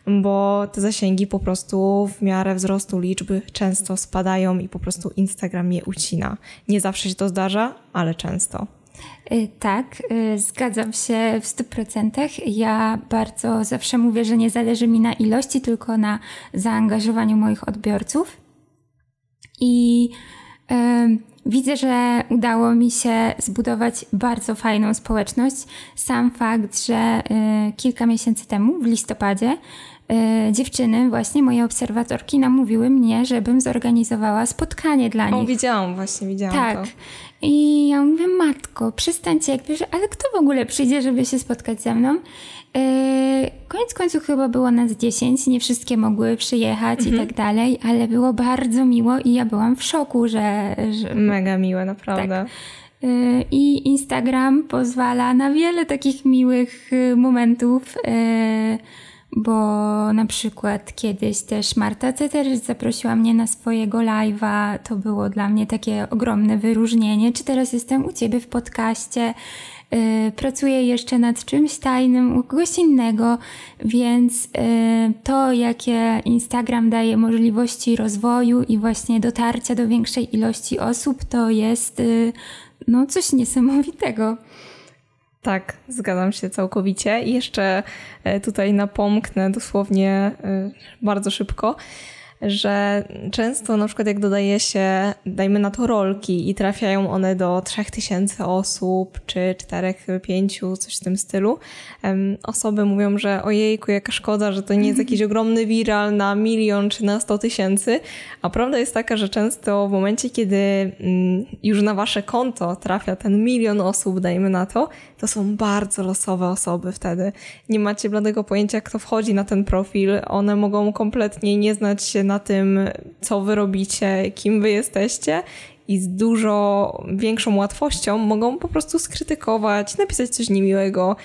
bo te zasięgi po prostu w miarę wzrostu liczby często spadają i po prostu Instagram je ucina. Nie zawsze się to zdarza, ale często. E, tak, e, zgadzam się w 100%. Ja bardzo zawsze mówię, że nie zależy mi na ilości, tylko na zaangażowaniu moich odbiorców. I Widzę, że udało mi się zbudować bardzo fajną społeczność. Sam fakt, że y, kilka miesięcy temu, w listopadzie, y, dziewczyny, właśnie moje obserwatorki, namówiły mnie, żebym zorganizowała spotkanie dla nich. O, widziałam, właśnie widziałam tak. to. I ja mówię, matko, przestańcie, jakby, że, ale kto w ogóle przyjdzie, żeby się spotkać ze mną? Yy, koniec końców chyba było nas 10, nie wszystkie mogły przyjechać mhm. i tak dalej, ale było bardzo miło i ja byłam w szoku, że... że Mega miłe, naprawdę. Tak. I Instagram pozwala na wiele takich miłych momentów bo na przykład kiedyś też Marta Ceterz zaprosiła mnie na swojego live'a. To było dla mnie takie ogromne wyróżnienie. Czy teraz jestem u Ciebie w podcaście? Yy, pracuję jeszcze nad czymś tajnym u kogoś innego, więc yy, to, jakie Instagram daje możliwości rozwoju i właśnie dotarcia do większej ilości osób, to jest yy, no, coś niesamowitego. Tak, zgadzam się całkowicie. I jeszcze tutaj napomknę dosłownie bardzo szybko, że często na przykład jak dodaje się, dajmy na to rolki i trafiają one do 3000 osób, czy 4, 5, coś w tym stylu, osoby mówią, że ojejku, jaka szkoda, że to nie jest jakiś ogromny viral na milion czy na 100 tysięcy, a prawda jest taka, że często w momencie, kiedy mm, już na wasze konto trafia ten milion osób, dajmy na to, to są bardzo losowe osoby wtedy. Nie macie bladego pojęcia, kto wchodzi na ten profil. One mogą kompletnie nie znać się na tym, co wy robicie, kim wy jesteście i z dużo większą łatwością mogą po prostu skrytykować, napisać coś niemiłego,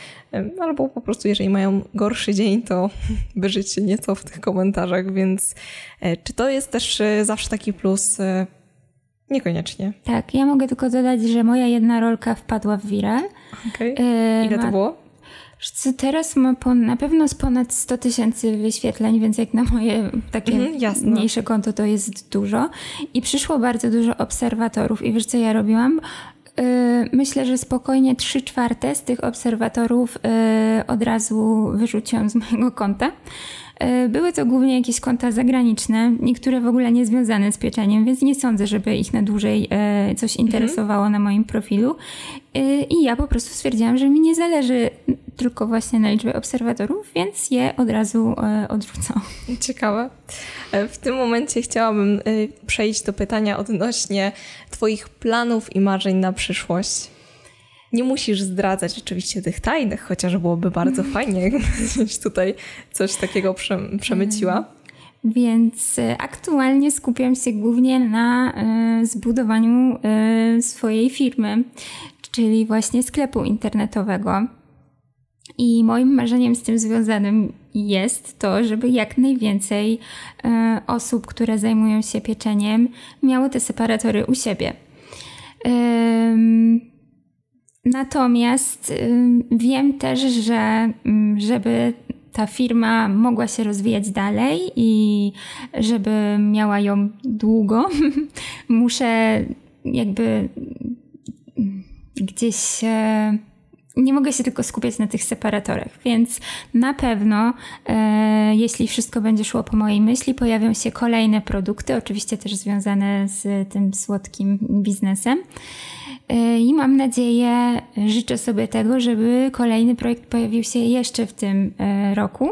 albo po prostu jeżeli mają gorszy dzień, to wyżyć się nieco w tych komentarzach, więc e, czy to jest też e, zawsze taki plus? E, niekoniecznie. Tak, ja mogę tylko dodać, że moja jedna rolka wpadła w viral. Okay. Ile to było? Teraz ma na pewno z ponad 100 tysięcy wyświetleń, więc jak na moje takie mm, mniejsze konto to jest dużo. I przyszło bardzo dużo obserwatorów. I wiesz co ja robiłam? Yy, myślę, że spokojnie 3 czwarte z tych obserwatorów yy, od razu wyrzuciłam z mojego konta. Yy, były to głównie jakieś konta zagraniczne, niektóre w ogóle nie związane z pieczeniem, więc nie sądzę, żeby ich na dłużej yy, coś mhm. interesowało na moim profilu. Yy, I ja po prostu stwierdziłam, że mi nie zależy tylko właśnie na liczbę obserwatorów, więc je od razu e, odrzucam. Ciekawe. E, w tym momencie chciałabym e, przejść do pytania odnośnie Twoich planów i marzeń na przyszłość. Nie musisz zdradzać oczywiście tych tajnych, chociaż byłoby bardzo mm. fajnie, jakbyś tutaj coś takiego przemyciła. Mm. Więc aktualnie skupiam się głównie na zbudowaniu swojej firmy, czyli właśnie sklepu internetowego. I moim marzeniem z tym związanym jest to, żeby jak najwięcej osób, które zajmują się pieczeniem, miało te separatory u siebie. Natomiast wiem też, że mm, żeby ta firma mogła się rozwijać dalej i żeby miała ją długo, muszę jakby gdzieś nie mogę się tylko skupiać na tych separatorach, więc na pewno, e, jeśli wszystko będzie szło po mojej myśli, pojawią się kolejne produkty, oczywiście też związane z tym słodkim biznesem. E, I mam nadzieję, życzę sobie tego, żeby kolejny projekt pojawił się jeszcze w tym e, roku.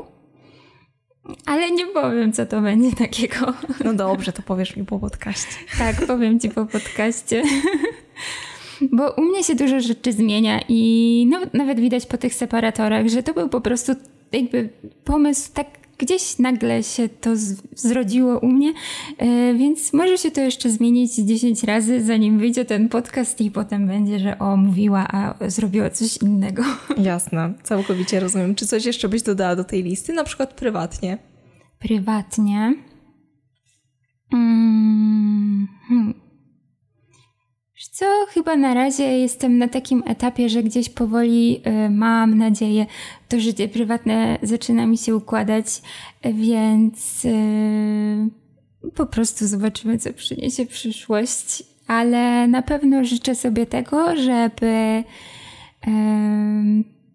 Ale nie powiem, co to będzie takiego. No dobrze, to powiesz mi po podcaście. Tak, powiem ci po podcaście. Bo u mnie się dużo rzeczy zmienia i no, nawet widać po tych separatorach, że to był po prostu jakby pomysł tak gdzieś nagle się to zrodziło u mnie, e, więc może się to jeszcze zmienić 10 razy, zanim wyjdzie ten podcast i potem będzie, że o, mówiła, a zrobiła coś innego. Jasne, całkowicie rozumiem. Czy coś jeszcze byś dodała do tej listy, na przykład prywatnie? Prywatnie? Mm, hmm. Co chyba na razie jestem na takim etapie, że gdzieś powoli y, mam nadzieję, to życie prywatne zaczyna mi się układać, więc y, po prostu zobaczymy, co przyniesie przyszłość. Ale na pewno życzę sobie tego, żeby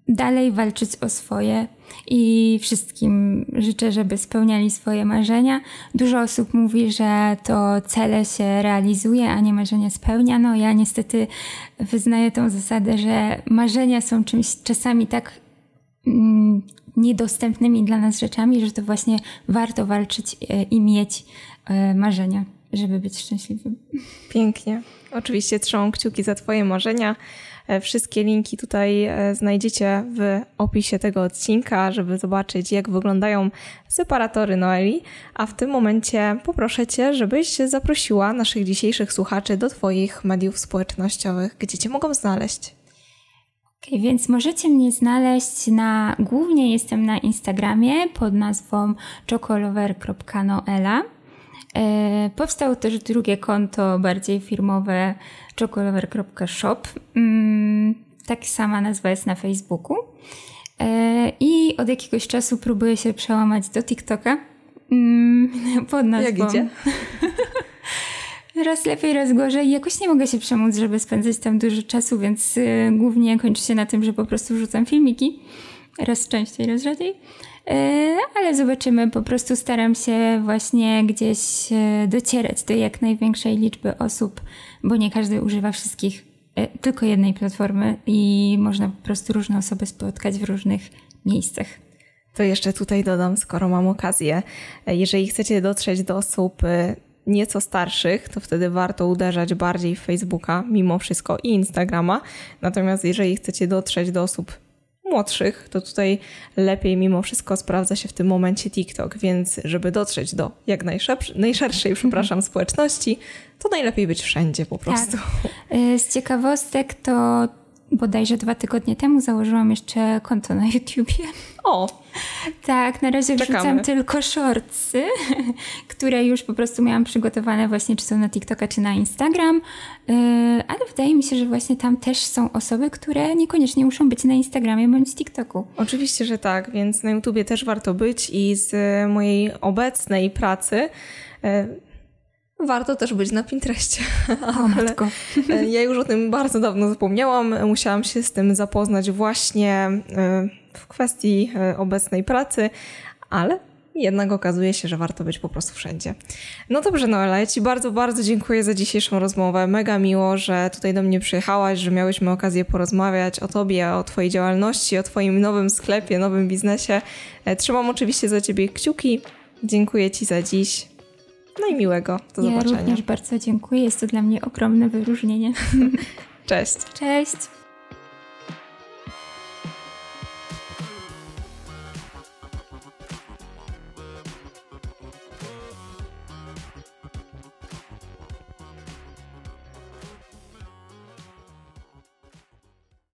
dalej walczyć o swoje i wszystkim życzę, żeby spełniali swoje marzenia. Dużo osób mówi, że to cele się realizuje, a nie marzenia spełnia. No ja niestety wyznaję tą zasadę, że marzenia są czymś czasami tak mm, niedostępnymi dla nas rzeczami, że to właśnie warto walczyć e, i mieć e, marzenia, żeby być szczęśliwym. Pięknie. Oczywiście trzymam kciuki za Twoje marzenia. E, wszystkie linki tutaj e, znajdziecie w opisie tego odcinka, żeby zobaczyć, jak wyglądają separatory Noeli. A w tym momencie poproszę Cię, żebyś zaprosiła naszych dzisiejszych słuchaczy do Twoich mediów społecznościowych, gdzie Cię mogą znaleźć. Okay, więc możecie mnie znaleźć na, głównie jestem na Instagramie pod nazwą chocolover.noela. E, powstało też drugie konto, bardziej firmowe, chocolover.shop. Mm, tak sama nazwa jest na Facebooku. E, I od jakiegoś czasu próbuję się przełamać do TikToka mm, pod nazwą... Jak idzie? raz lepiej, raz gorzej. Jakoś nie mogę się przemóc, żeby spędzać tam dużo czasu, więc y, głównie kończy się na tym, że po prostu wrzucam filmiki. Raz częściej, raz rzadziej. Y, ale zobaczymy. Po prostu staram się właśnie gdzieś y, docierać do jak największej liczby osób, bo nie każdy używa wszystkich, tylko jednej platformy i można po prostu różne osoby spotkać w różnych miejscach. To jeszcze tutaj dodam, skoro mam okazję, jeżeli chcecie dotrzeć do osób nieco starszych, to wtedy warto uderzać bardziej w Facebooka mimo wszystko i Instagrama. Natomiast jeżeli chcecie dotrzeć do osób młodszych, to tutaj lepiej mimo wszystko sprawdza się w tym momencie TikTok, więc żeby dotrzeć do jak najszerszej, przepraszam, społeczności, to najlepiej być wszędzie po prostu. Tak. Z ciekawostek to bodajże dwa tygodnie temu założyłam jeszcze konto na YouTubie. O! Tak, na razie Czekamy. wrzucam tylko shortsy, które już po prostu miałam przygotowane właśnie czy są na TikToka, czy na Instagram, yy, ale wydaje mi się, że właśnie tam też są osoby, które niekoniecznie muszą być na Instagramie bądź TikToku. Oczywiście, że tak, więc na YouTubie też warto być i z mojej obecnej pracy yy, Warto też być na Pinterestie. O, matko. E, ja już o tym bardzo dawno zapomniałam. Musiałam się z tym zapoznać właśnie e, w kwestii e, obecnej pracy, ale jednak okazuje się, że warto być po prostu wszędzie. No dobrze, Noela, ja Ci bardzo, bardzo dziękuję za dzisiejszą rozmowę. Mega miło, że tutaj do mnie przyjechałaś, że miałyśmy okazję porozmawiać o Tobie, o Twojej działalności, o Twoim nowym sklepie, nowym biznesie. Trzymam oczywiście za Ciebie kciuki. Dziękuję Ci za dziś. No i miłego. Do ja zobaczenia. również bardzo dziękuję. Jest to dla mnie ogromne wyróżnienie. Cześć. Cześć.